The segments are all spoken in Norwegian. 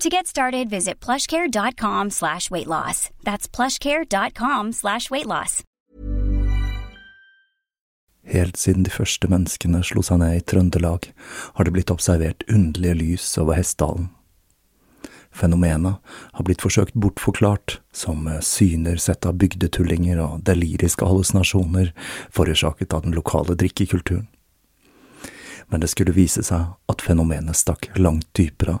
To get started, visit plushcare.com slash weight loss. That's plushcare.com slash weight loss. Helt siden de første menneskene slo seg ned i Trøndelag, har det blitt observert underlige lys over Hessdalen. Fenomenet har blitt forsøkt bortforklart som syner sett av bygdetullinger og deliriske hallusinasjoner forårsaket av den lokale drikkekulturen. Men det skulle vise seg at fenomenet stakk langt dypere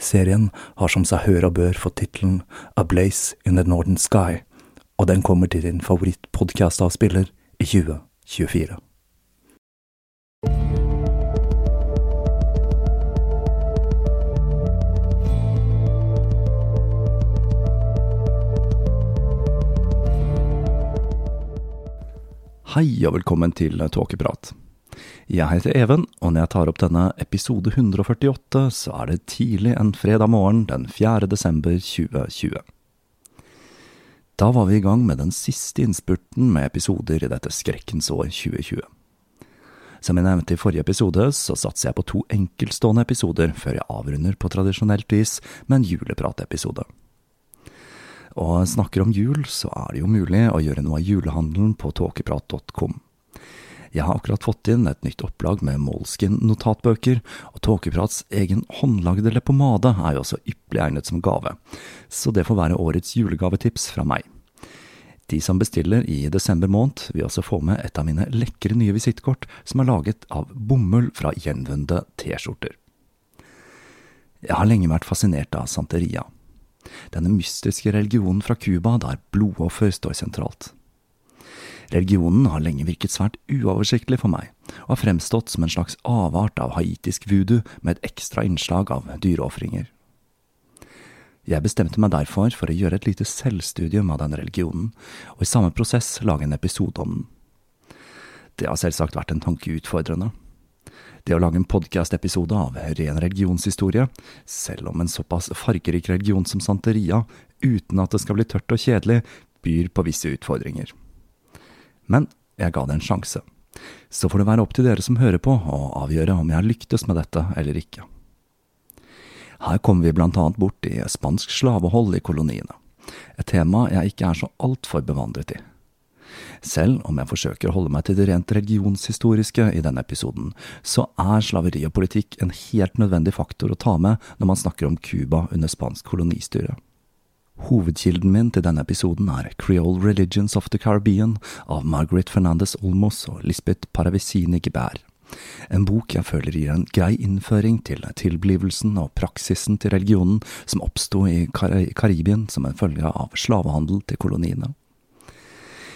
Serien har som seg hør og bør fått tittelen A Blaze in the Northern Sky, og den kommer til din favorittpodkastavspiller i 2024. Hei og velkommen til Tåkeprat. Jeg heter Even, og når jeg tar opp denne episode 148, så er det tidlig en fredag morgen den 4. desember 2020. Da var vi i gang med den siste innspurten med episoder i dette skrekkens år 2020. Som jeg nevnte i forrige episode, så satser jeg på to enkeltstående episoder før jeg avrunder på tradisjonelt vis med en julepratepisode. Og snakker om jul, så er det jo mulig å gjøre noe av julehandelen på tåkeprat.com. Jeg har akkurat fått inn et nytt opplag med Moleskin-notatbøker, og Tåkeprats egen håndlagde leppepomade er jo også ypperlig egnet som gave, så det får være årets julegavetips fra meg. De som bestiller i desember måned, vil også få med et av mine lekre nye visittkort som er laget av bomull fra gjenvunne T-skjorter. Jeg har lenge vært fascinert av santeria denne mystiske religionen fra Cuba der blodoffer står sentralt. Religionen har lenge virket svært uoversiktlig for meg, og har fremstått som en slags avart av haitisk voodoo med et ekstra innslag av dyreofringer. Jeg bestemte meg derfor for å gjøre et lite selvstudium av den religionen, og i samme prosess lage en episode om den. Det har selvsagt vært en tanke utfordrende. Det å lage en podkast-episode av ren religionshistorie, selv om en såpass fargerik religion som santeria, uten at det skal bli tørt og kjedelig, byr på visse utfordringer. Men jeg ga det en sjanse. Så får det være opp til dere som hører på, å avgjøre om jeg har lyktes med dette eller ikke. Her kommer vi blant annet bort i spansk slavehold i koloniene, et tema jeg ikke er så altfor bevandret i. Selv om jeg forsøker å holde meg til det rent religionshistoriske i denne episoden, så er slaveri og politikk en helt nødvendig faktor å ta med når man snakker om Cuba under spansk kolonistyre. Hovedkilden min til denne episoden er Creole Religions of the Caribbean av Margaret Fernandez Olmos og Lisbeth Paravicini Gebær. En bok jeg føler gir en grei innføring til tilblivelsen og praksisen til religionen som oppsto i Karibien som en følge av slavehandel til koloniene.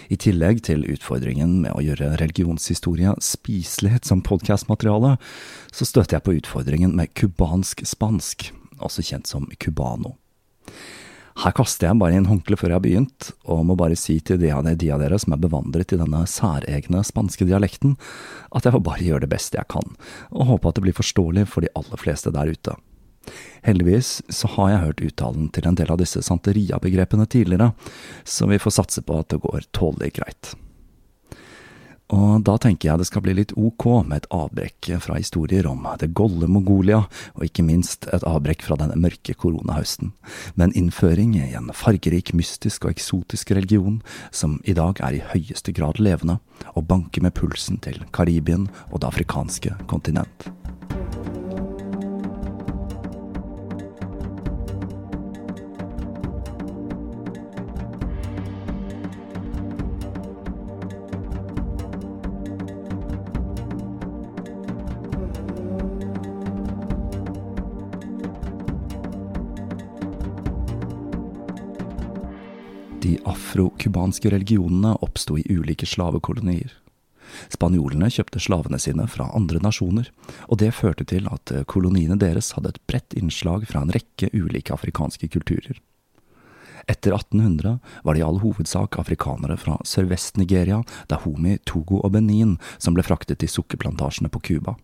I tillegg til utfordringen med å gjøre religionshistorie spiselig som podkastmateriale, så støter jeg på utfordringen med cubansk spansk, også kjent som cubano. Her kaster jeg bare inn håndkleet før jeg har begynt, og må bare si til de av, de av dere som er bevandret i denne særegne spanske dialekten, at jeg får bare gjøre det beste jeg kan, og håpe at det blir forståelig for de aller fleste der ute. Heldigvis så har jeg hørt uttalen til en del av disse santeria-begrepene tidligere, så vi får satse på at det går tålelig greit. Og da tenker jeg det skal bli litt ok med et avbrekk fra historier om det golde Mongolia, og ikke minst et avbrekk fra den mørke koronahøsten, med en innføring i en fargerik, mystisk og eksotisk religion som i dag er i høyeste grad levende, og banker med pulsen til Karibien og det afrikanske kontinent. Afro-cubanske religionene oppsto i ulike slavekolonier. Spanjolene kjøpte slavene sine fra andre nasjoner, og det førte til at koloniene deres hadde et bredt innslag fra en rekke ulike afrikanske kulturer. Etter 1800 var det i all hovedsak afrikanere fra Sørvest-Nigeria, Dahomey, Togo og Benin som ble fraktet til sukkerplantasjene på Cuba.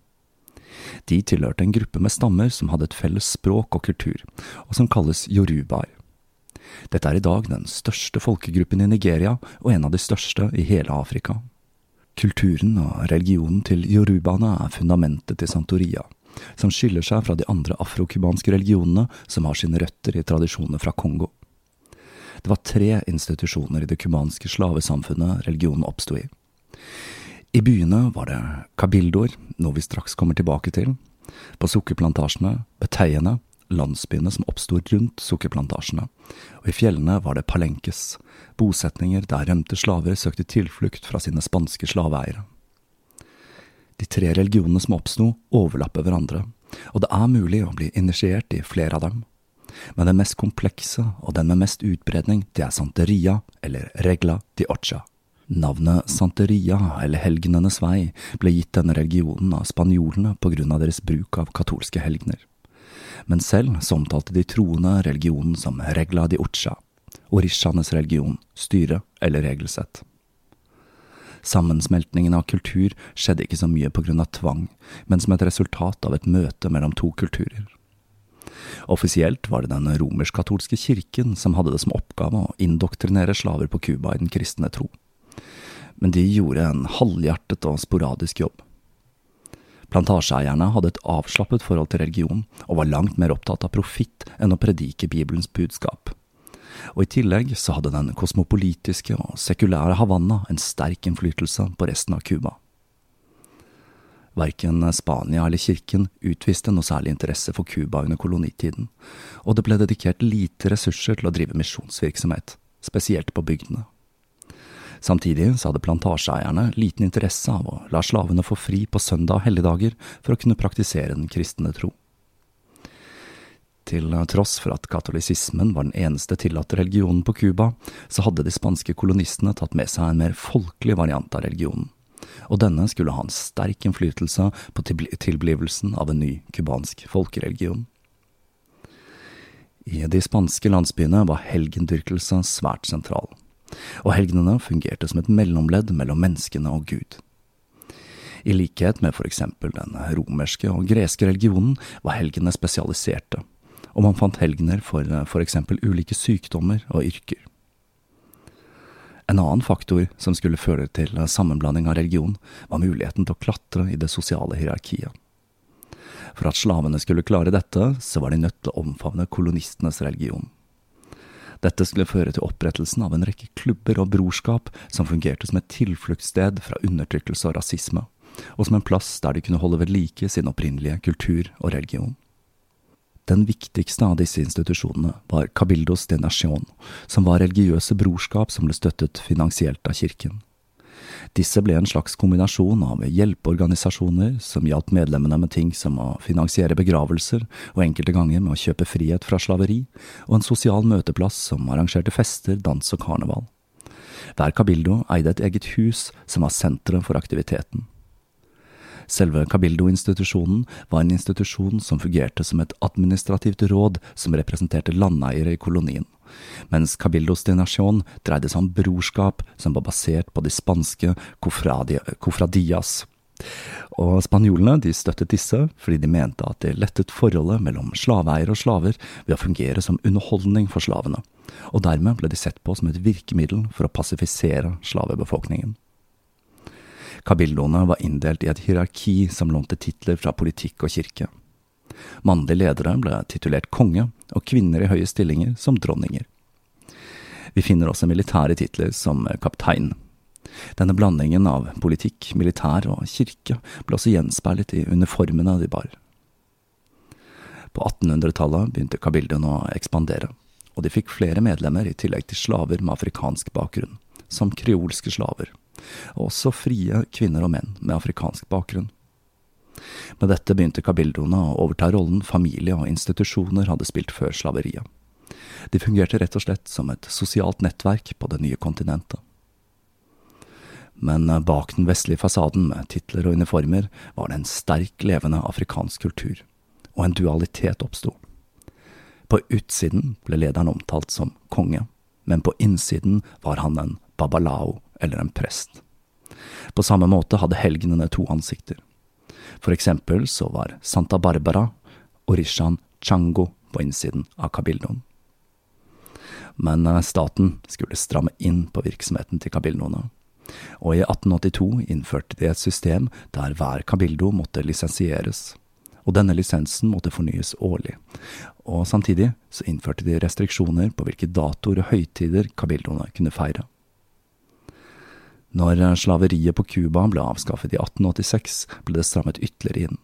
De tilhørte en gruppe med stammer som hadde et felles språk og kultur, og som kalles yorubaer. Dette er i dag den største folkegruppen i Nigeria og en av de største i hele Afrika. Kulturen og religionen til yorubaene er fundamentet til Santoria, som skiller seg fra de andre afrokubanske religionene som har sine røtter i tradisjoner fra Kongo. Det var tre institusjoner i det cubanske slavesamfunnet religionen oppsto i. I byene var det kabildoer, noe vi straks kommer tilbake til, på sukkerplantasjene, beteiene landsbyene som oppsto rundt sukkerplantasjene, og i fjellene var det palenques, bosetninger der rømte slaver søkte tilflukt fra sine spanske slaveeiere. De tre religionene som oppsto, overlapper hverandre, og det er mulig å bli initiert i flere av dem. Men den mest komplekse og den med mest utbredning, det er Santeria, eller Regla di Ocha. Navnet Santeria, eller Helgenenes vei, ble gitt denne religionen av spanjolene på grunn av deres bruk av katolske helgener men selv så omtalte de troende religionen som regla di ucha, orishanes religion, styre eller regelsett. Sammensmeltningen av kultur skjedde ikke så mye på grunn av tvang, men som et resultat av et møte mellom to kulturer. Offisielt var det den romersk-katolske kirken som hadde det som oppgave å indoktrinere slaver på Cuba i den kristne tro. Men de gjorde en halvhjertet og sporadisk jobb. Plantasjeeierne hadde et avslappet forhold til religion, og var langt mer opptatt av profitt enn å predike Bibelens budskap. Og i tillegg så hadde den kosmopolitiske og sekulære Havanna en sterk innflytelse på resten av Cuba. Verken Spania eller kirken utviste noe særlig interesse for Cuba under kolonitiden, og det ble dedikert lite ressurser til å drive misjonsvirksomhet, spesielt på bygdene. Samtidig så hadde plantasjeeierne liten interesse av å la slavene få fri på søndag og helligdager for å kunne praktisere den kristne tro. Til tross for at katolisismen var den eneste tillatte religionen på Cuba, så hadde de spanske kolonistene tatt med seg en mer folkelig variant av religionen, og denne skulle ha en sterk innflytelse på tilblivelsen av en ny cubansk folkereligion. I de spanske landsbyene var helgendyrkelse svært sentral og helgenene fungerte som et mellomledd mellom menneskene og Gud. I likhet med for eksempel den romerske og greske religionen var helgene spesialiserte, og man fant helgener for for eksempel ulike sykdommer og yrker. En annen faktor som skulle føre til sammenblanding av religion, var muligheten til å klatre i det sosiale hierarkiet. For at slavene skulle klare dette, så var de nødt til å omfavne kolonistenes religion. Dette skulle føre til opprettelsen av en rekke klubber og brorskap som fungerte som et tilfluktssted fra undertrykkelse og rasisme, og som en plass der de kunne holde ved like sin opprinnelige kultur og religion. Den viktigste av disse institusjonene var Cabildos de Nación, som var religiøse brorskap som ble støttet finansielt av kirken. Disse ble en slags kombinasjon av hjelpeorganisasjoner som hjalp medlemmene med ting som å finansiere begravelser og enkelte ganger med å kjøpe frihet fra slaveri, og en sosial møteplass som arrangerte fester, dans og karneval. Hver cabildo eide et eget hus som var senteret for aktiviteten. Selve cabildo-institusjonen var en institusjon som fungerte som et administrativt råd som representerte landeiere i kolonien, mens Cabildos de Nación dreide seg om brorskap som var basert på de spanske cofradias. Og spanjolene de støttet disse fordi de mente at det lettet forholdet mellom slaveeiere og slaver ved å fungere som underholdning for slavene, og dermed ble de sett på som et virkemiddel for å passifisere slavebefolkningen. Kabildoene var inndelt i et hierarki som lånte titler fra politikk og kirke. Mannlige ledere ble titulert konge, og kvinner i høye stillinger som dronninger. Vi finner også militære titler som kaptein. Denne blandingen av politikk, militær og kirke ble også gjenspeilet i uniformene de bar. På 1800-tallet begynte kabildoene å ekspandere, og de fikk flere medlemmer i tillegg til slaver med afrikansk bakgrunn, som kreolske slaver og også frie kvinner og menn med afrikansk bakgrunn. Med dette begynte kabildoene å overta rollen familie og institusjoner hadde spilt før slaveriet. De fungerte rett og slett som et sosialt nettverk på det nye kontinentet. Men bak den vestlige fasaden med titler og uniformer var det en sterk levende afrikansk kultur, og en dualitet oppsto. På utsiden ble lederen omtalt som konge, men på innsiden var han en babalao eller en prest. På samme måte hadde helgenene to ansikter. For eksempel så var Santa Barbara og Rishan Chango på innsiden av kabildoen. Men eh, staten skulle stramme inn på virksomheten til kabildoene, og i 1882 innførte de et system der hver kabildo måtte lisensieres, og denne lisensen måtte fornyes årlig, og samtidig så innførte de restriksjoner på hvilke datoer og høytider kabildoene kunne feire. Når slaveriet på Cuba ble avskaffet i 1886, ble det strammet ytterligere inn,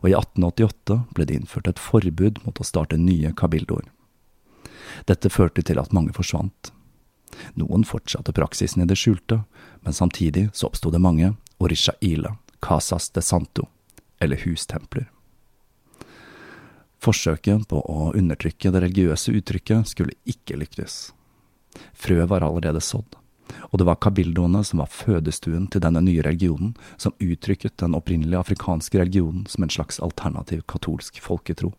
og i 1888 ble det innført et forbud mot å starte nye kabildoer. Dette førte til at mange forsvant. Noen fortsatte praksisen i det skjulte, men samtidig så oppsto det mange orisha ile, casas de santo, eller hustempler. Forsøket på å undertrykke det religiøse uttrykket skulle ikke lykkes. Frø var allerede sådd og det var kabildoene som var fødestuen til denne nye religionen, som uttrykket den opprinnelige afrikanske religionen som en slags alternativ katolsk folketro.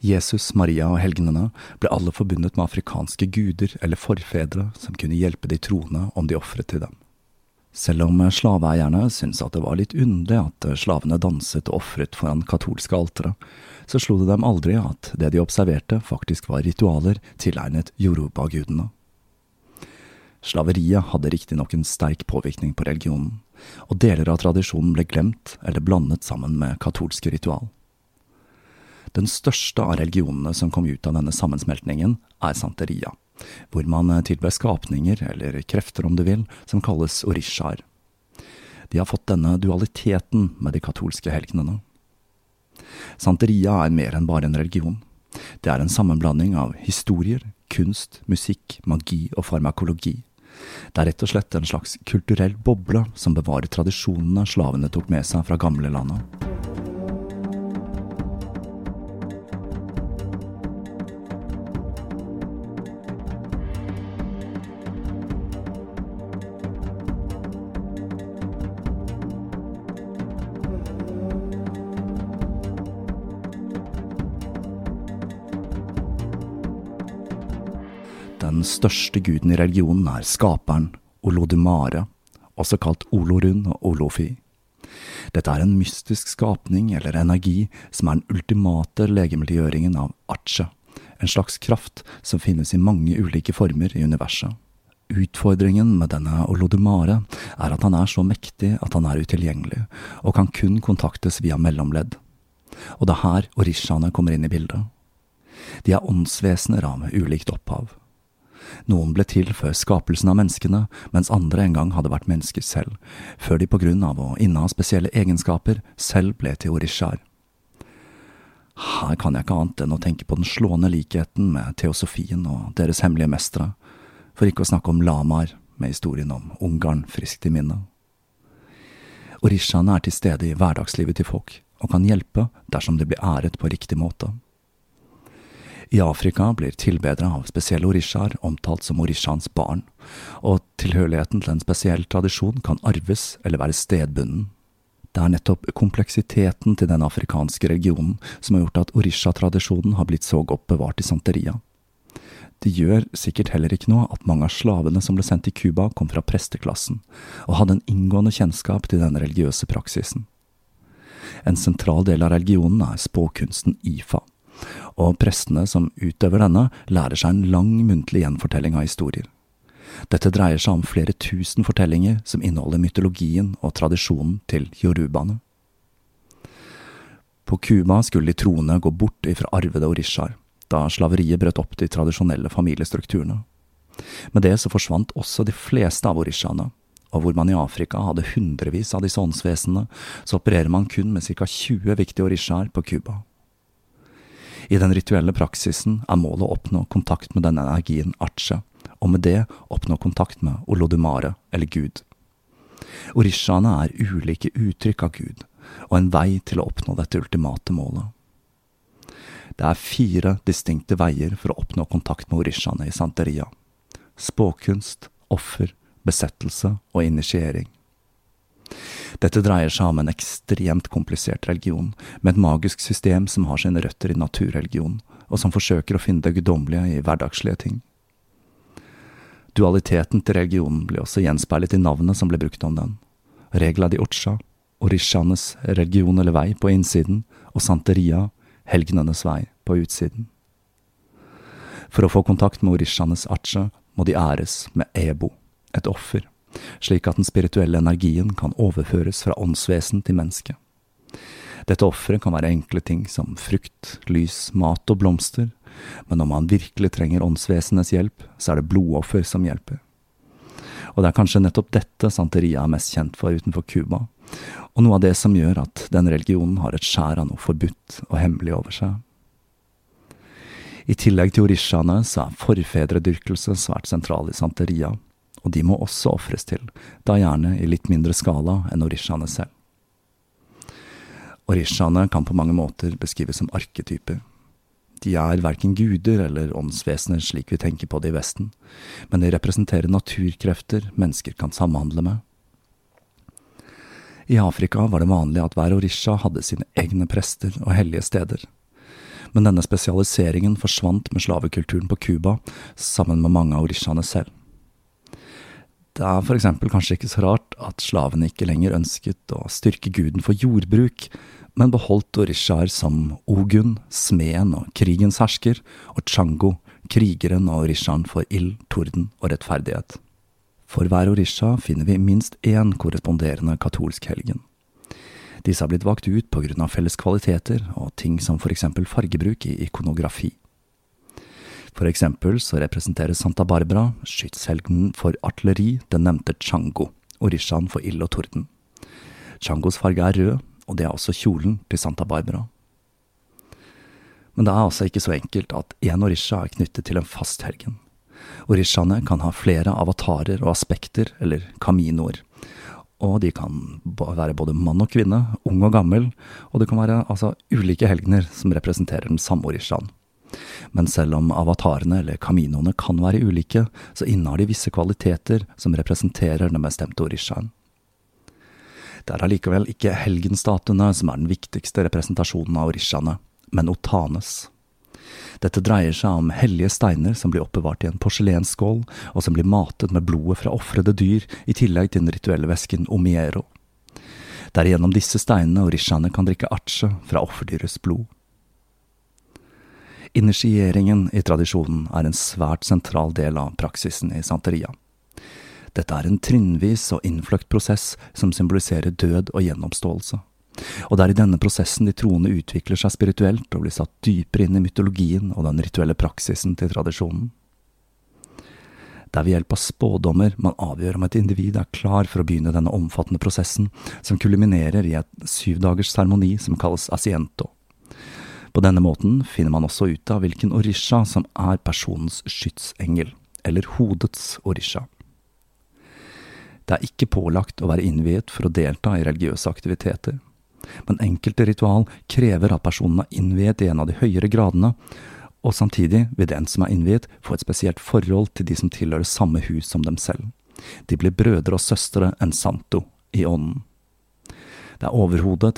Jesus, Maria og helgenene ble alle forbundet med afrikanske guder eller forfedre som kunne hjelpe de troende om de ofret til dem. Selv om slaveeierne syntes at det var litt underlig at slavene danset og ofret foran katolske altere, så slo det dem aldri at det de observerte faktisk var ritualer tilegnet yoruba-gudene. Slaveriet hadde riktignok en sterk påvirkning på religionen, og deler av tradisjonen ble glemt eller blandet sammen med katolske ritual. Den største av religionene som kom ut av denne sammensmeltningen, er santeria, hvor man tilber skapninger, eller krefter om du vil, som kalles orishaer. De har fått denne dualiteten med de katolske helgenene. Santeria er mer enn bare en religion. Det er en sammenblanding av historier, kunst, musikk, magi og farmakologi. Det er rett og slett en slags kulturell boble som bevarer tradisjonene slavene tok med seg fra gamlelandet. Den største guden i religionen er skaperen, Olodumare, også kalt Olorun og Olofi. Dette er en mystisk skapning eller energi som er den ultimate legemliggjøringen av Ache, en slags kraft som finnes i mange ulike former i universet. Utfordringen med denne Olodumare er at han er så mektig at han er utilgjengelig, og kan kun kontaktes via mellomledd. Og det er her orishaene kommer inn i bildet. De er åndsvesener av ulikt opphav. Noen ble til før skapelsen av menneskene, mens andre en gang hadde vært mennesker selv, før de på grunn av å inneha spesielle egenskaper selv ble til orishaer. Her kan jeg ikke annet enn å tenke på den slående likheten med teosofien og deres hemmelige mestere, for ikke å snakke om lamaer med historien om Ungarn friskt i minne. Orishaene er til stede i hverdagslivet til folk, og kan hjelpe dersom de blir æret på riktig måte. I Afrika blir tilbedere av spesielle orishaer omtalt som orishaens barn, og tilhørigheten til en spesiell tradisjon kan arves eller være stedbunden. Det er nettopp kompleksiteten til den afrikanske regionen som har gjort at orisha-tradisjonen har blitt så godt bevart i Santeria. Det gjør sikkert heller ikke noe at mange av slavene som ble sendt til Cuba, kom fra presteklassen, og hadde en inngående kjennskap til den religiøse praksisen. En sentral del av religionen er spåkunsten ifa, og prestene som utøver denne, lærer seg en lang muntlig gjenfortelling av historier. Dette dreier seg om flere tusen fortellinger som inneholder mytologien og tradisjonen til yorubaene. På Cuba skulle de troende gå bort ifra arvede orishaer, da slaveriet brøt opp de tradisjonelle familiestrukturene. Med det så forsvant også de fleste av orishaene, og hvor man i Afrika hadde hundrevis av disse åndsvesenene, så opererer man kun med ca 20 viktige orishaer på Cuba. I den rituelle praksisen er målet å oppnå kontakt med denne energien ache, og med det oppnå kontakt med olodumare, eller Gud. Orishaene er ulike uttrykk av Gud, og en vei til å oppnå dette ultimate målet. Det er fire distinkte veier for å oppnå kontakt med orishaene i Santeria. Spåkunst, offer, besettelse og initiering. Dette dreier seg om en ekstremt komplisert religion, med et magisk system som har sine røtter i naturreligion, og som forsøker å finne det guddommelige i hverdagslige ting. Dualiteten til religionen blir også gjenspeilet i navnet som ble brukt om den. Regla di Ocha, orishanes religion eller vei på innsiden, og santeria, helgenenes vei, på utsiden. For å få kontakt med orishanes ache må de æres med ebo, et offer, slik at den spirituelle energien kan overføres fra åndsvesen til menneske. Dette offeret kan være enkle ting som frukt, lys, mat og blomster, men om man virkelig trenger åndsvesenets hjelp, så er det blodoffer som hjelper. Og det er kanskje nettopp dette Santeria er mest kjent for utenfor Cuba, og noe av det som gjør at den religionen har et skjær av noe forbudt og hemmelig over seg. I tillegg til orishaene så er forfedredyrkelse svært sentral i Santeria, og de må også ofres til, da gjerne i litt mindre skala enn orishaene selv. Orishaene kan på mange måter beskrives som arketyper. De er verken guder eller åndsvesener slik vi tenker på det i Vesten, men de representerer naturkrefter mennesker kan samhandle med. I Afrika var det vanlig at hver orisha hadde sine egne prester og hellige steder. Men denne spesialiseringen forsvant med slavekulturen på Cuba, sammen med mange av orishaene selv. Det er eksempel kanskje ikke så rart at slavene ikke lenger ønsket å styrke guden for jordbruk, men beholdt orishaer som Ogun, smeden og krigens hersker, og Chango, krigeren og orishaen for ild, torden og rettferdighet. For hver orisha finner vi minst én korresponderende katolsk helgen. Disse har blitt valgt ut av felles kvaliteter og ting som eksempel fargebruk i ikonografi. For eksempel så representerer Santa Barbara, skytshelgenen for artilleri, den nevnte Chango, orishaen for ild og torden. Changos farge er rød, og det er også kjolen til Santa Barbara. Men det er altså ikke så enkelt at én orisha er knyttet til en fast helgen. Orishaene kan ha flere avatarer og aspekter, eller kaminoer. Og de kan være både mann og kvinne, ung og gammel, og det kan være altså ulike helgener som representerer den samme orishaen. Men selv om avatarene eller kaminoene kan være ulike, så innehar de visse kvaliteter som representerer den bestemte orishaen. Det er allikevel ikke helgenstatuene som er den viktigste representasjonen av orishaene, men otanes. Dette dreier seg om hellige steiner som blir oppbevart i en porselensskål, og som blir matet med blodet fra ofrede dyr, i tillegg til den rituelle væsken omiero. Det er gjennom disse steinene orishaene kan drikke ache fra offerdyrets blod. Initieringen i tradisjonen er en svært sentral del av praksisen i santeria. Dette er en trinnvis og innfløkt prosess som symboliserer død og gjenoppståelse. Og det er i denne prosessen de troende utvikler seg spirituelt og blir satt dypere inn i mytologien og den rituelle praksisen til tradisjonen. Det er ved hjelp av spådommer man avgjør om et individ er klar for å begynne denne omfattende prosessen, som kulminerer i et syvdagers seremoni som kalles asiento. På denne måten finner man også ut av hvilken orisha som er personens skytsengel, eller hodets orisha. Det er ikke pålagt å være innviet for å delta i religiøse aktiviteter, men enkelte ritual krever at personen er innviet i en av de høyere gradene, og samtidig vil den som er innviet, få et spesielt forhold til de som tilhører samme hus som dem selv. De blir brødre og søstre en santo i ånden. Det er overhodet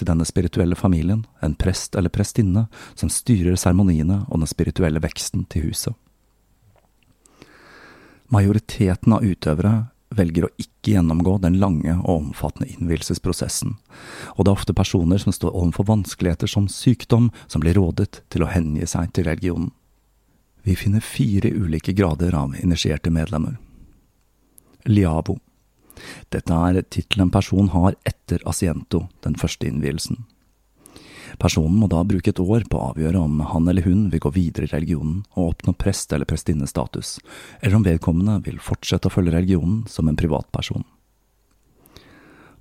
Til denne spirituelle familien, en prest eller prestinne, som styrer seremoniene og den spirituelle veksten til huset. Majoriteten av utøvere velger å ikke gjennomgå den lange og omfattende innvielsesprosessen, og det er ofte personer som står overfor vanskeligheter som sykdom, som blir rådet til å hengi seg til religionen. Vi finner fire ulike grader av initierte medlemmer. Liavo. Dette er tittelen en person har etter Asiento, den første innvielsen. Personen må da bruke et år på å avgjøre om han eller hun vil gå videre i religionen og oppnå prest- eller prestinnestatus, eller om vedkommende vil fortsette å følge religionen som en privatperson.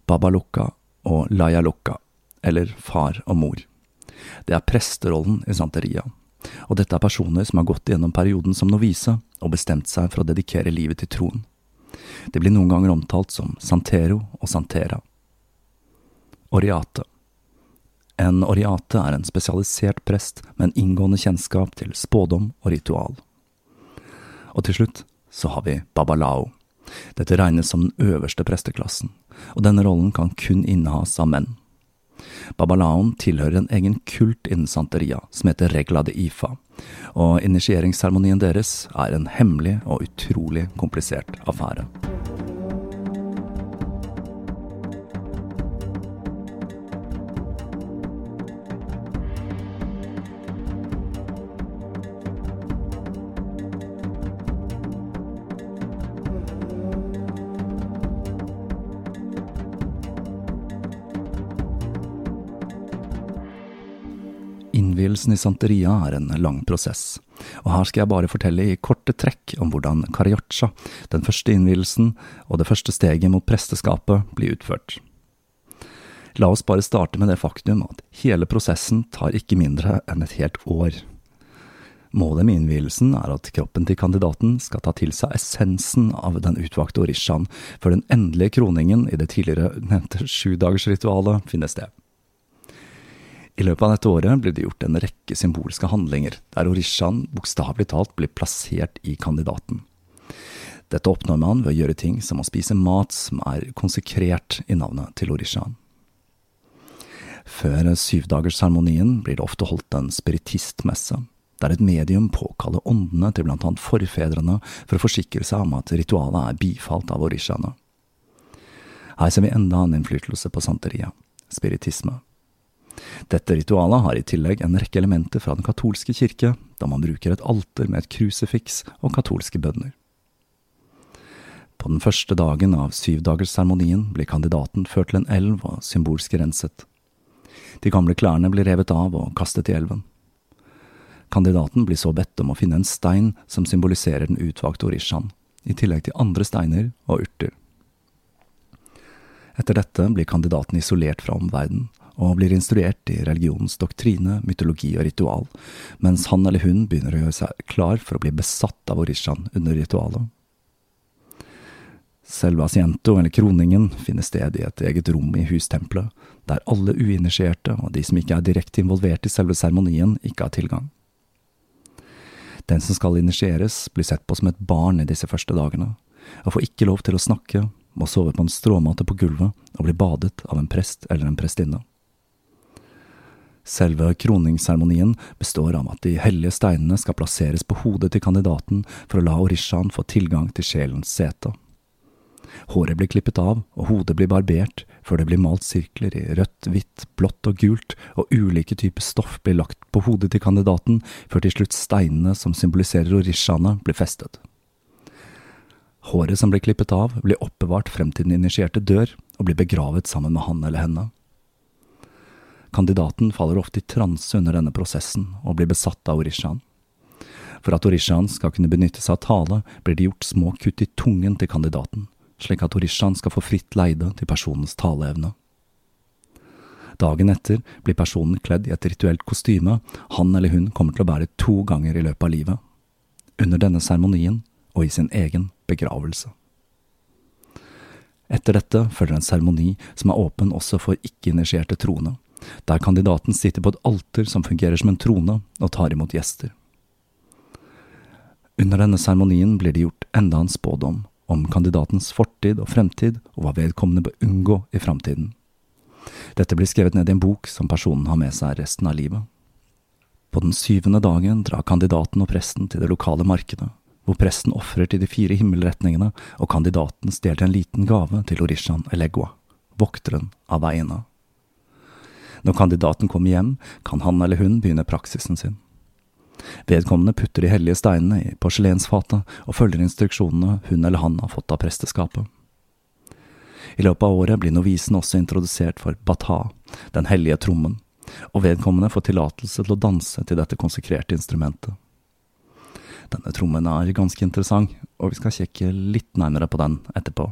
Babalukka og Layalukka, eller far og mor. Det er presterollen i santeria, og dette er personer som har gått gjennom perioden som novise og bestemt seg for å dedikere livet til troen. Det blir noen ganger omtalt som santero og santera. Oriate. En oriate er en spesialisert prest med en inngående kjennskap til spådom og ritual. Og til slutt så har vi babalao. Dette regnes som den øverste presteklassen, og denne rollen kan kun innehas av menn. Babalaoen tilhører en egen kult innen santeria som heter regla de ifa, og initieringsseremonien deres er en hemmelig og utrolig komplisert affære. Innvielsen i santeria er en lang prosess, og her skal jeg bare fortelle i korte trekk om hvordan Cariocha, den første innvielsen og det første steget mot presteskapet, blir utført. La oss bare starte med det faktum at hele prosessen tar ikke mindre enn et helt år. Målet med innvielsen er at kroppen til kandidaten skal ta til seg essensen av den utvalgte orishaen, før den endelige kroningen i det tidligere nevnte sjudagersritualet finner sted. I løpet av dette året blir det gjort en rekke symbolske handlinger, der orishaen bokstavelig talt blir plassert i kandidaten. Dette oppnår man ved å gjøre ting som å spise mat som er konsekrert i navnet til orishaen. Før syvdagersseremonien blir det ofte holdt en spiritistmesse, der et medium påkaller åndene til blant annet forfedrene for å forsikre seg om at ritualet er bifalt av orishaene. Her ser vi enda en innflytelse på santeriet, spiritisme. Dette ritualet har i tillegg en rekke elementer fra den katolske kirke, da man bruker et alter med et krusifiks og katolske bønner. På den første dagen av syvdagersseremonien blir kandidaten ført til en elv og symbolsk renset. De gamle klærne blir revet av og kastet i elven. Kandidaten blir så bedt om å finne en stein som symboliserer den utvalgte orishaen, i tillegg til andre steiner og urter. Etter dette blir kandidaten isolert fra omverdenen og blir instruert i religionens doktrine, mytologi og ritual, mens han eller hun begynner å gjøre seg klar for å bli besatt av orishaen under ritualet. Selve asiento, eller kroningen, finner sted i et eget rom i hustempelet, der alle uinitierte og de som ikke er direkte involvert i selve seremonien, ikke har tilgang. Den som skal initieres, blir sett på som et barn i disse første dagene, og får ikke lov til å snakke, må sove på en stråmate på gulvet og bli badet av en prest eller en prestinne. Selve kroningsseremonien består av at de hellige steinene skal plasseres på hodet til kandidaten for å la orishaen få tilgang til sjelens sete. Håret blir klippet av, og hodet blir barbert, før det blir malt sirkler i rødt, hvitt, blått og gult, og ulike typer stoff blir lagt på hodet til kandidaten, før til slutt steinene som symboliserer orishaene, blir festet. Håret som blir klippet av, blir oppbevart frem til den initierte dør, og blir begravet sammen med han eller henne. Kandidaten faller ofte i transe under denne prosessen og blir besatt av orishaen. For at orishaen skal kunne benytte seg av tale, blir det gjort små kutt i tungen til kandidaten, slik at orishaen skal få fritt leide til personens taleevne. Dagen etter blir personen kledd i et rituelt kostyme han eller hun kommer til å bære to ganger i løpet av livet, under denne seremonien og i sin egen begravelse. Etter dette følger en seremoni som er åpen også for ikke-initierte troende, der kandidaten sitter på et alter som fungerer som en trone og tar imot gjester. Under denne seremonien blir det gjort enda en spådom om kandidatens fortid og fremtid og hva vedkommende bør unngå i framtiden. Dette blir skrevet ned i en bok som personen har med seg resten av livet. På den syvende dagen drar kandidaten og presten til det lokale markedet, hvor presten ofrer til de fire himmelretningene og kandidaten stjeler en liten gave til Orishan Elegua, vokteren av veiene. Når kandidaten kommer hjem, kan han eller hun begynne praksisen sin. Vedkommende putter de hellige steinene i porselensfatet og følger instruksjonene hun eller han har fått av presteskapet. I løpet av året blir novisen også introdusert for bata, den hellige trommen, og vedkommende får tillatelse til å danse til dette konsekrerte instrumentet. Denne trommen er ganske interessant, og vi skal kikke litt nærmere på den etterpå.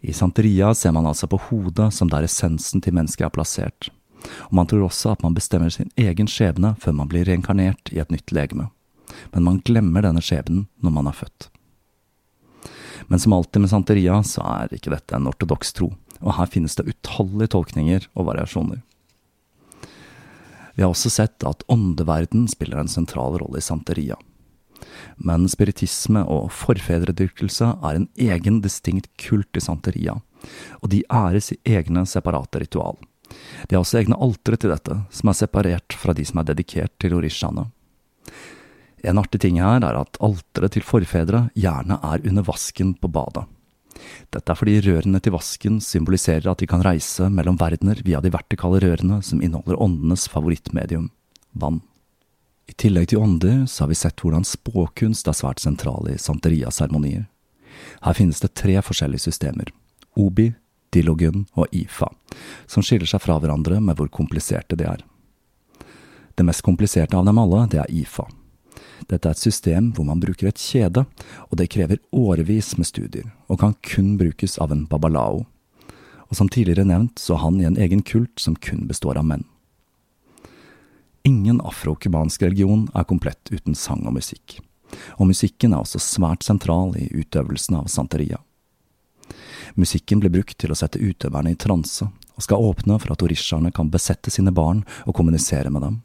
I Santeria ser man altså på hodet som der essensen til mennesket er plassert, og man tror også at man bestemmer sin egen skjebne før man blir reinkarnert i et nytt legeme, men man glemmer denne skjebnen når man er født. Men som alltid med Santeria så er ikke dette en ortodoks tro, og her finnes det utallige tolkninger og variasjoner. Vi har også sett at åndeverden spiller en sentral rolle i Santeria men spiritisme og forfedredyrkelse er en egen, distinkt kult i santeria, og de æres i egne separate ritual. De har også egne altre til dette, som er separert fra de som er dedikert til orishaene. En artig ting her er at alteret til forfedre gjerne er under vasken på badet. Dette er fordi rørene til vasken symboliserer at de kan reise mellom verdener via de vertikale rørene som inneholder åndenes favorittmedium, vann. I tillegg til ånder så har vi sett hvordan spåkunst er svært sentral i santeria-seremonier. Her finnes det tre forskjellige systemer, obi, dilogun og ifa, som skiller seg fra hverandre med hvor kompliserte de er. Det mest kompliserte av dem alle, det er ifa. Dette er et system hvor man bruker et kjede, og det krever årevis med studier, og kan kun brukes av en babalao. Og som tidligere nevnt, så er han i en egen kult som kun består av menn. Ingen afro-cubansk religion er komplett uten sang og musikk, og musikken er også svært sentral i utøvelsen av santeria. Musikken blir brukt til å sette utøverne i transe, og skal åpne for at orishaene kan besette sine barn og kommunisere med dem.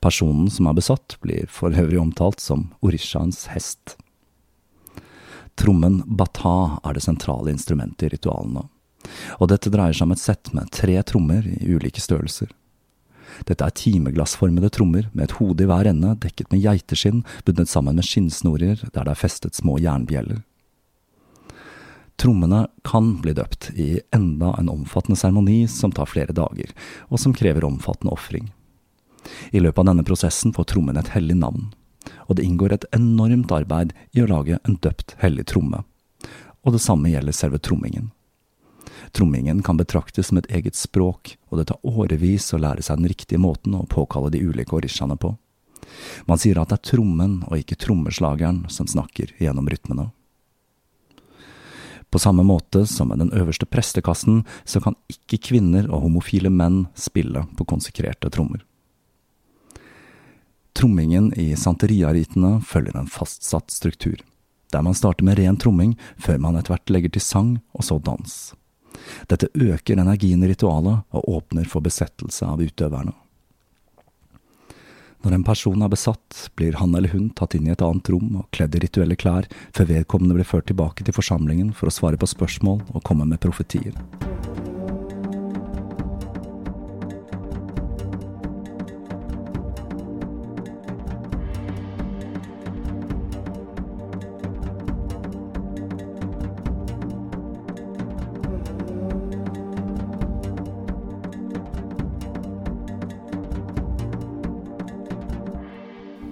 Personen som er besatt, blir for øvrig omtalt som orishaens hest. Trommen bata er det sentrale instrumentet i ritualene, og dette dreier seg om et sett med tre trommer i ulike størrelser. Dette er timeglassformede trommer med et hode i hver ende dekket med geiteskinn bundet sammen med skinnsnorer der det er festet små jernbjeller. Trommene kan bli døpt i enda en omfattende seremoni som tar flere dager, og som krever omfattende ofring. I løpet av denne prosessen får trommen et hellig navn, og det inngår et enormt arbeid i å lage en døpt hellig tromme. Og det samme gjelder selve trommingen. Trommingen kan betraktes som et eget språk, og det tar årevis å lære seg den riktige måten å påkalle de ulike orishaene på. Man sier at det er trommen og ikke trommeslageren som snakker gjennom rytmene. På samme måte som med den øverste prestekassen, så kan ikke kvinner og homofile menn spille på konsekrerte trommer. Trommingen i santeriaritene følger en fastsatt struktur, der man starter med ren tromming før man etter hvert legger til sang og så dans. Dette øker energien i ritualet og åpner for besettelse av utøverne. Når en person er besatt, blir han eller hun tatt inn i et annet rom og kledd i rituelle klær, før vedkommende blir ført tilbake til forsamlingen for å svare på spørsmål og komme med profetier.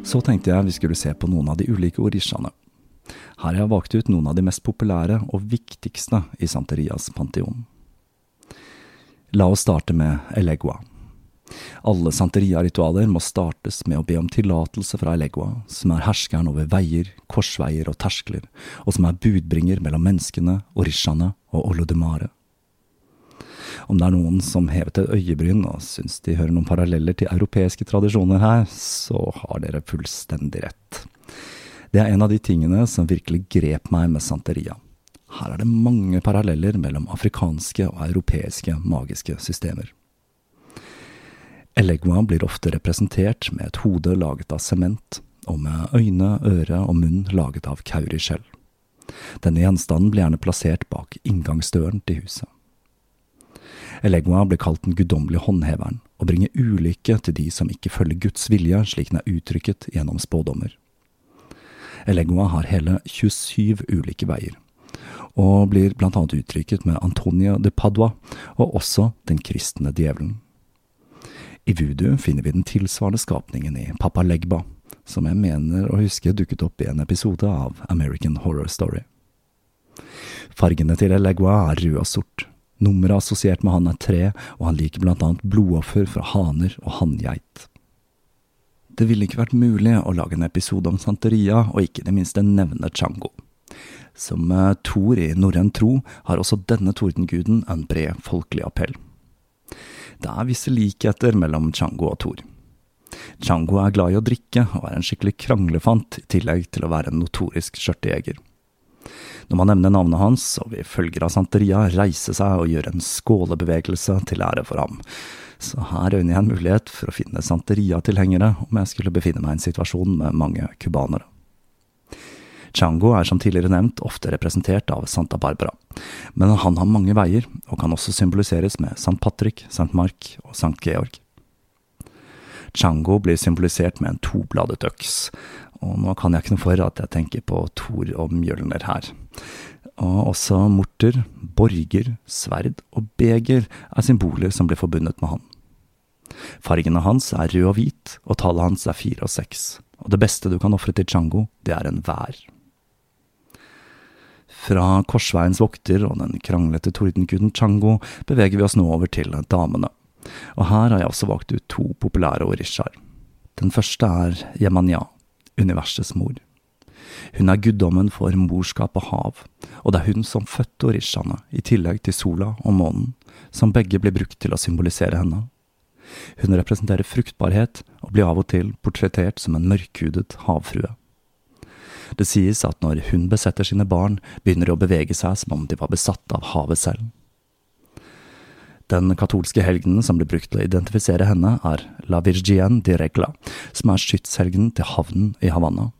Så tenkte jeg vi skulle se på noen av de ulike orishaene. Her har jeg valgt ut noen av de mest populære og viktigste i Santerias panteon. La oss starte med Elegua. Alle santeria-ritualer må startes med å be om tillatelse fra Elegua, som er herskeren over veier, korsveier og terskler, og som er budbringer mellom menneskene, orishaene og Olodumare. Om det er noen som hevet et øyebryn og syns de hører noen paralleller til europeiske tradisjoner her, så har dere fullstendig rett. Det er en av de tingene som virkelig grep meg med santeria. Her er det mange paralleller mellom afrikanske og europeiske magiske systemer. Elegua blir ofte representert med et hode laget av sement, og med øyne, øre og munn laget av kauriskjell. Denne gjenstanden blir gjerne plassert bak inngangsdøren til huset. Elegua blir kalt den guddommelige håndheveren, og bringer ulykke til de som ikke følger Guds vilje slik den er uttrykket gjennom spådommer. Elegua har hele 27 ulike veier, og blir blant annet uttrykket med Antonia de Padua og også den kristne djevelen. I voodoo finner vi den tilsvarende skapningen i Papa Legba, som jeg mener å huske dukket opp i en episode av American Horror Story. Fargene til Elegua er rød og sort, Nummeret assosiert med han er tre, og han liker blant annet blodoffer fra haner og hanngeit. Det ville ikke vært mulig å lage en episode om Santeria, og ikke det minste nevne Chango. Som eh, Thor i norrøn tro har også denne tordenguden en bred folkelig appell. Det er visse likheter mellom Chango og Thor. Chango er glad i å drikke, og er en skikkelig kranglefant, i tillegg til å være en notorisk skjørtejeger. Når man nevner navnet hans, og vi følger av Santeria reise seg og gjøre en skålebevegelse til ære for ham. Så her øyner jeg en mulighet for å finne Santeria-tilhengere om jeg skulle befinne meg i en situasjon med mange cubanere. Chango er som tidligere nevnt ofte representert av Santa Barbara, men han har mange veier og kan også symboliseres med St. Patrick, St. Mark og St. Georg. Chango blir symbolisert med en tobladet øks, og nå kan jeg ikke noe for at jeg tenker på Thor og Mjølner her. Og også morter, borger, sverd og beger er symboler som blir forbundet med han. Fargene hans er rød og hvit, og tallet hans er fire og seks, og det beste du kan ofre til Chango, det er en vær. Fra korsveiens vokter og den kranglete tordenguden Chango beveger vi oss nå over til damene, og her har jeg også valgt ut to populære orishaer. Den første er Yemanya, universets mor. Hun er guddommen for morskap og hav, og det er hun som fødte orishaene, i tillegg til sola og månen, som begge blir brukt til å symbolisere henne. Hun representerer fruktbarhet, og blir av og til portrettert som en mørkhudet havfrue. Det sies at når hun besetter sine barn, begynner de å bevege seg som om de var besatt av havet selv. Den katolske helgenen som blir brukt til å identifisere henne, er La Virgienne de Regla, som er skytshelgenen til havnen i Havanna.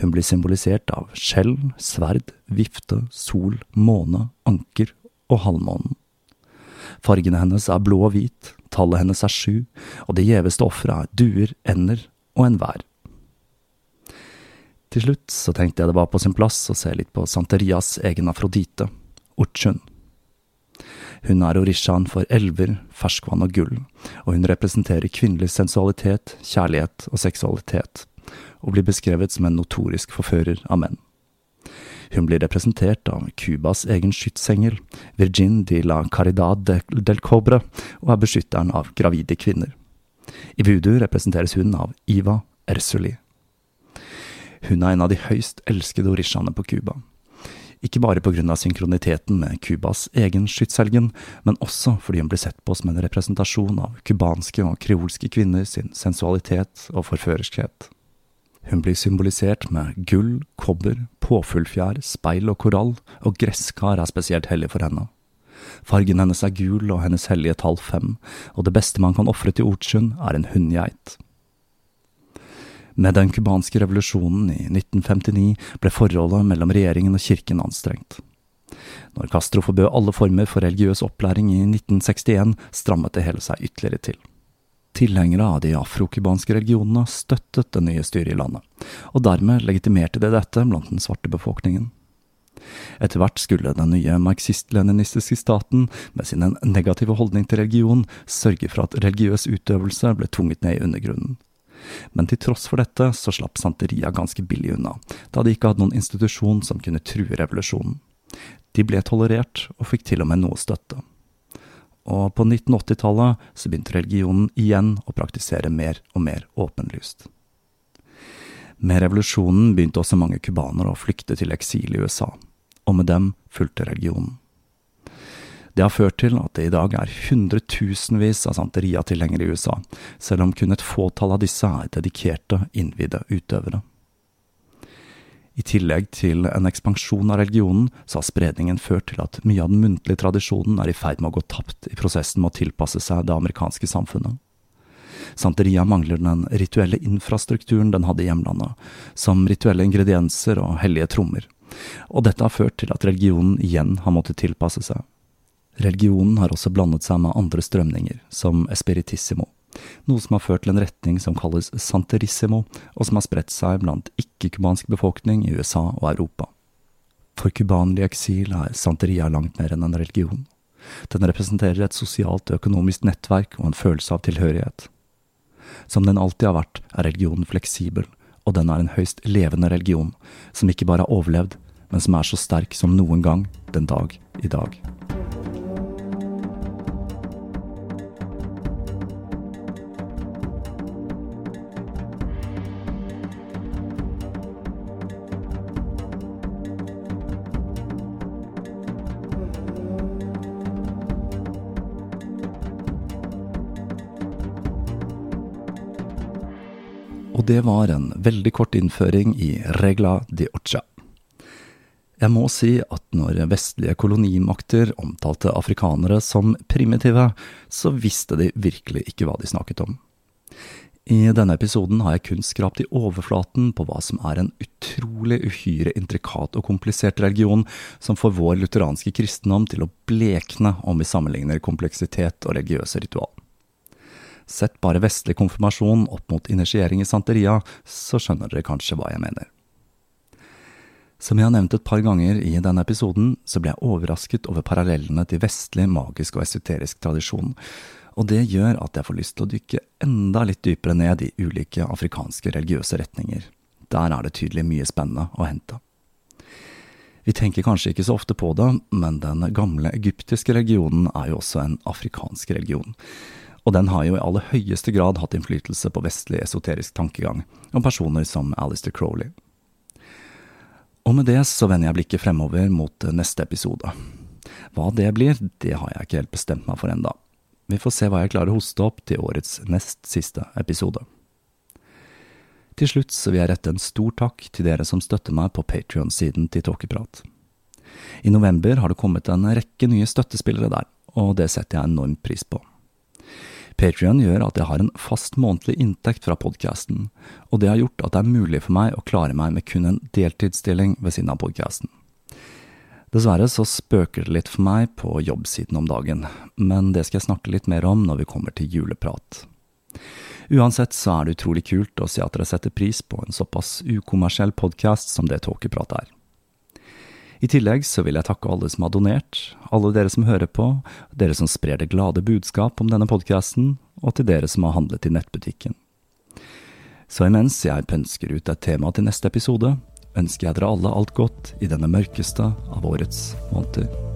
Hun blir symbolisert av skjell, sverd, vifte, sol, måne, anker og halvmånen. Fargene hennes er blå og hvit, tallet hennes er sju, og det gjeveste offeret er duer, ender og enhver. Til slutt så tenkte jeg det var på sin plass å se litt på Santerias egen Afrodite, Orchun. Hun er orishaen for elver, ferskvann og gull, og hun representerer kvinnelig sensualitet, kjærlighet og seksualitet, og blir beskrevet som en notorisk forfører av menn. Hun blir representert av Cubas egen skytsengel, Virgin de la Caridad del Cobre, og er beskytteren av gravide kvinner. I voodoo representeres hun av Iva Ersuli. Hun er en av de høyst elskede orishaene på Cuba ikke bare av synkroniteten med Cubas egen skytshelgen, men også fordi hun blir sett på som en representasjon av cubanske og kreolske kvinner sin sensualitet og forførerskhet. Hun blir symbolisert med gull, kobber, påfuglfjær, speil og korall, og gresskar er spesielt hellig for henne. Fargen hennes er gul og hennes hellige tall fem, og det beste man kan ofre til Ortsund, er en hunngeit. Med den cubanske revolusjonen i 1959 ble forholdet mellom regjeringen og kirken anstrengt. Når Castro forbød alle former for religiøs opplæring i 1961, strammet det hele seg ytterligere til. Tilhengere av de afrokubanske religionene støttet det nye styret i landet, og dermed legitimerte det dette blant den svarte befolkningen. Etter hvert skulle den nye marxist-leninistiske staten, med sin negative holdning til religion, sørge for at religiøs utøvelse ble tvunget ned i undergrunnen Men til tross for dette så slapp Santeria ganske billig unna, da de ikke hadde noen institusjon som kunne true revolusjonen. De ble tolerert, og fikk til og med noe støtte. Og på 1980-tallet så begynte religionen igjen å praktisere mer og mer åpenlyst. Med revolusjonen begynte også mange cubanere å flykte til eksil i USA, og med dem fulgte religionen. Det har ført til at det i dag er hundretusenvis av Santeria-tilhengere i USA, selv om kun et fåtall av disse er dedikerte, innvidde utøvere. I tillegg til en ekspansjon av religionen, så har spredningen ført til at mye av den muntlige tradisjonen er i ferd med å gå tapt i prosessen med å tilpasse seg det amerikanske samfunnet. Santeria mangler den rituelle infrastrukturen den hadde i hjemlandet, som rituelle ingredienser og hellige trommer, og dette har ført til at religionen igjen har måttet tilpasse seg. Religionen har også blandet seg med andre strømninger, som espiritissimo, noe som har ført til en retning som kalles santerissimo, og som har spredt seg blant ikke-cubansk befolkning i USA og Europa. For cubanere eksil er santeria langt mer enn en religion. Den representerer et sosialt og økonomisk nettverk og en følelse av tilhørighet. Som den alltid har vært, er religionen fleksibel, og den er en høyst levende religion, som ikke bare har overlevd, men som er så sterk som noen gang den dag i dag. Det var en veldig kort innføring i regla di ocha. Jeg må si at når vestlige kolonimakter omtalte afrikanere som primitive, så visste de virkelig ikke hva de snakket om. I denne episoden har jeg kun skrapt i overflaten på hva som er en utrolig uhyre intrikat og komplisert religion som får vår lutheranske kristendom til å blekne om vi sammenligner kompleksitet og religiøse ritual. Sett bare vestlig konfirmasjon opp mot initiering i santeria, så skjønner dere kanskje hva jeg mener. Som jeg har nevnt et par ganger i denne episoden, så ble jeg overrasket over parallellene til vestlig magisk og esoterisk tradisjon, og det gjør at jeg får lyst til å dykke enda litt dypere ned i ulike afrikanske religiøse retninger. Der er det tydelig mye spennende å hente. Vi tenker kanskje ikke så ofte på det, men den gamle egyptiske religionen er jo også en afrikansk religion. Og den har jo i aller høyeste grad hatt innflytelse på vestlig esoterisk tankegang, om personer som Alistair Crowley. Og med det så vender jeg blikket fremover mot neste episode. Hva det blir, det har jeg ikke helt bestemt meg for enda. Vi får se hva jeg klarer å hoste opp til årets nest siste episode. Til slutt så vil jeg rette en stor takk til dere som støtter meg på Patrion-siden til Tåkeprat. I november har det kommet en rekke nye støttespillere der, og det setter jeg enormt pris på. Patrion gjør at jeg har en fast månedlig inntekt fra podkasten, og det har gjort at det er mulig for meg å klare meg med kun en deltidsstilling ved siden av podkasten. Dessverre så spøker det litt for meg på jobbsiden om dagen, men det skal jeg snakke litt mer om når vi kommer til juleprat. Uansett så er det utrolig kult å se at dere setter pris på en såpass ukommersiell podkast som det Tåkeprat er. I tillegg så vil jeg takke alle som har donert, alle dere som hører på, dere som sprer det glade budskap om denne podkasten, og til dere som har handlet i nettbutikken. Så imens jeg pønsker ut et tema til neste episode, ønsker jeg dere alle alt godt i denne mørkeste av årets måneder.